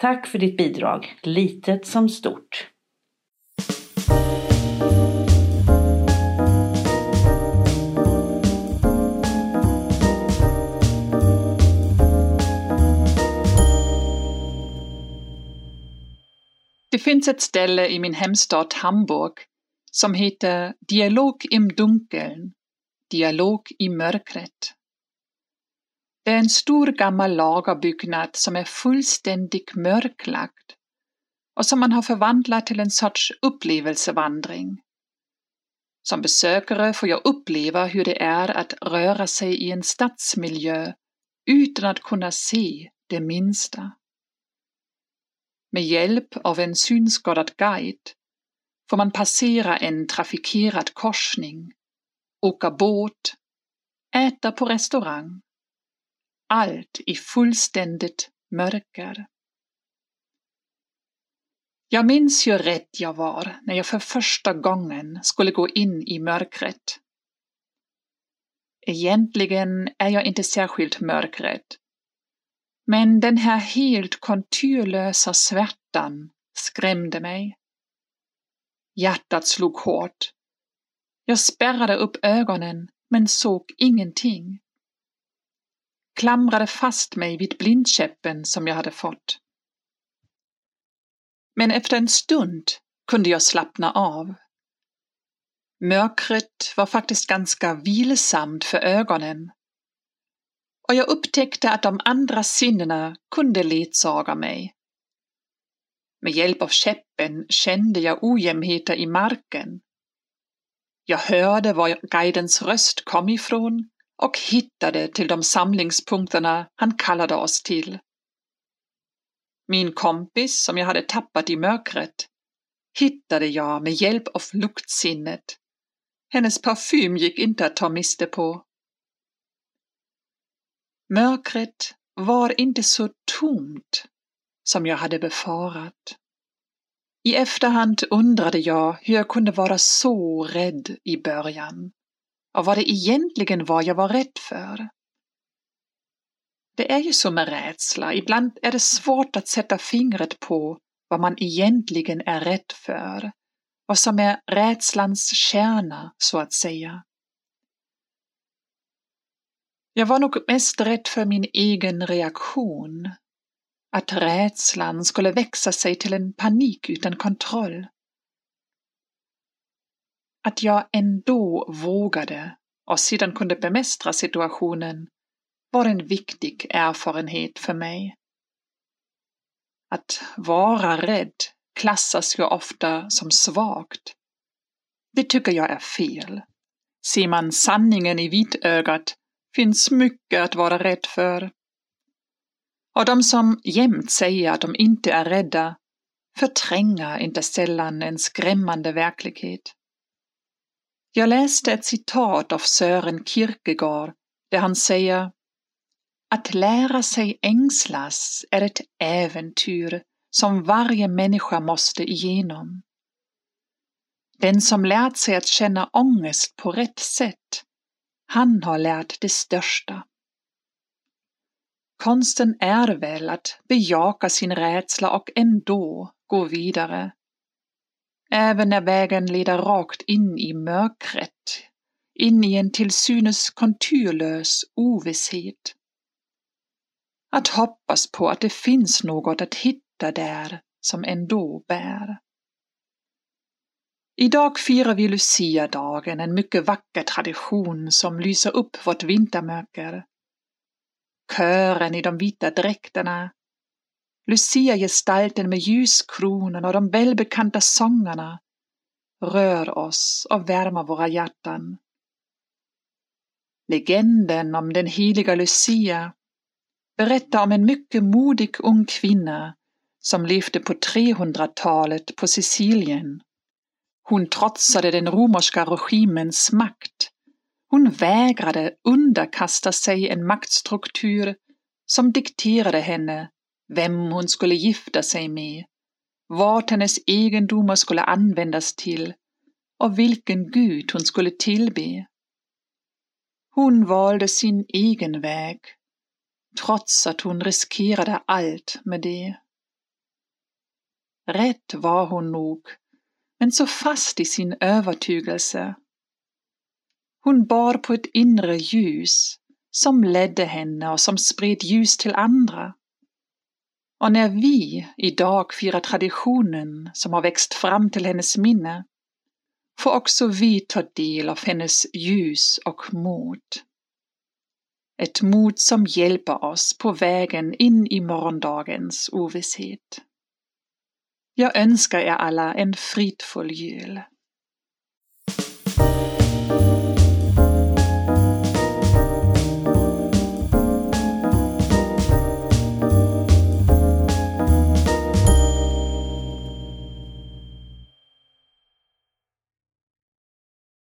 Tack för ditt bidrag, litet som stort. Det finns ett ställe i min hemstad Hamburg som heter Dialog im Dunkeln, dialog i mörkret. Det är en stor gammal lagerbyggnad som är fullständigt mörklagd och som man har förvandlat till en sorts upplevelsevandring. Som besökare får jag uppleva hur det är att röra sig i en stadsmiljö utan att kunna se det minsta. Med hjälp av en synskadad guide får man passera en trafikerad korsning, åka båt, äta på restaurang allt i fullständigt mörker. Jag minns hur rädd jag var när jag för första gången skulle gå in i mörkret. Egentligen är jag inte särskilt mörkrädd. Men den här helt konturlösa svärtan skrämde mig. Hjärtat slog hårt. Jag spärrade upp ögonen men såg ingenting klamrade fast mig vid blindkäppen som jag hade fått. Men efter en stund kunde jag slappna av. Mörkret var faktiskt ganska vilsamt för ögonen och jag upptäckte att de andra sinnena kunde ledsaga mig. Med hjälp av käppen kände jag ojämnheter i marken. Jag hörde var guidens röst kom ifrån och hittade till de samlingspunkterna han kallade oss till. Min kompis, som jag hade tappat i mörkret, hittade jag med hjälp av luktsinnet. Hennes parfym gick inte att ta miste på. Mörkret var inte så tomt som jag hade befarat. I efterhand undrade jag hur jag kunde vara så rädd i början och vad det egentligen var jag var rädd för. Det är ju så med rädsla, ibland är det svårt att sätta fingret på vad man egentligen är rädd för, vad som är rädslans kärna, så att säga. Jag var nog mest rädd för min egen reaktion, att rädslan skulle växa sig till en panik utan kontroll att jag ändå vågade och sedan kunde bemästra situationen var en viktig erfarenhet för mig. Att vara rädd klassas ju ofta som svagt. Det tycker jag är fel. Ser man sanningen i vitögat finns mycket att vara rädd för. Och de som jämt säger att de inte är rädda förtränger inte sällan en skrämmande verklighet. Jag läste ett citat av Sören Kierkegaard där han säger Att lära sig ängslas är ett äventyr som varje människa måste igenom. Den som lärt sig att känna ångest på rätt sätt, han har lärt det största. Konsten är väl att bejaka sin rädsla och ändå gå vidare även när vägen leder rakt in i mörkret, in i en till synes konturlös ovisshet. Att hoppas på att det finns något att hitta där som ändå bär. Idag firar vi Lucia-dagen, en mycket vacker tradition som lyser upp vårt vintermörker. Kören i de vita dräkterna Lucia-gestalten med ljuskronorna och de välbekanta sångarna rör oss och värmer våra hjärtan. Legenden om den heliga Lucia berättar om en mycket modig ung kvinna som levde på 300-talet på Sicilien. Hon trotsade den romerska regimens makt. Hon vägrade underkasta sig en maktstruktur som dikterade henne vem hon skulle gifta sig med, vad hennes egendomar skulle användas till och vilken gud hon skulle tillbe. Hon valde sin egen väg, trots att hon riskerade allt med det. Rätt var hon nog, men så fast i sin övertygelse. Hon bar på ett inre ljus som ledde henne och som spred ljus till andra. Och när vi idag firar traditionen som har växt fram till hennes minne, får också vi ta del av hennes ljus och mod. Ett mod som hjälper oss på vägen in i morgondagens ovisshet. Jag önskar er alla en fridfull jul.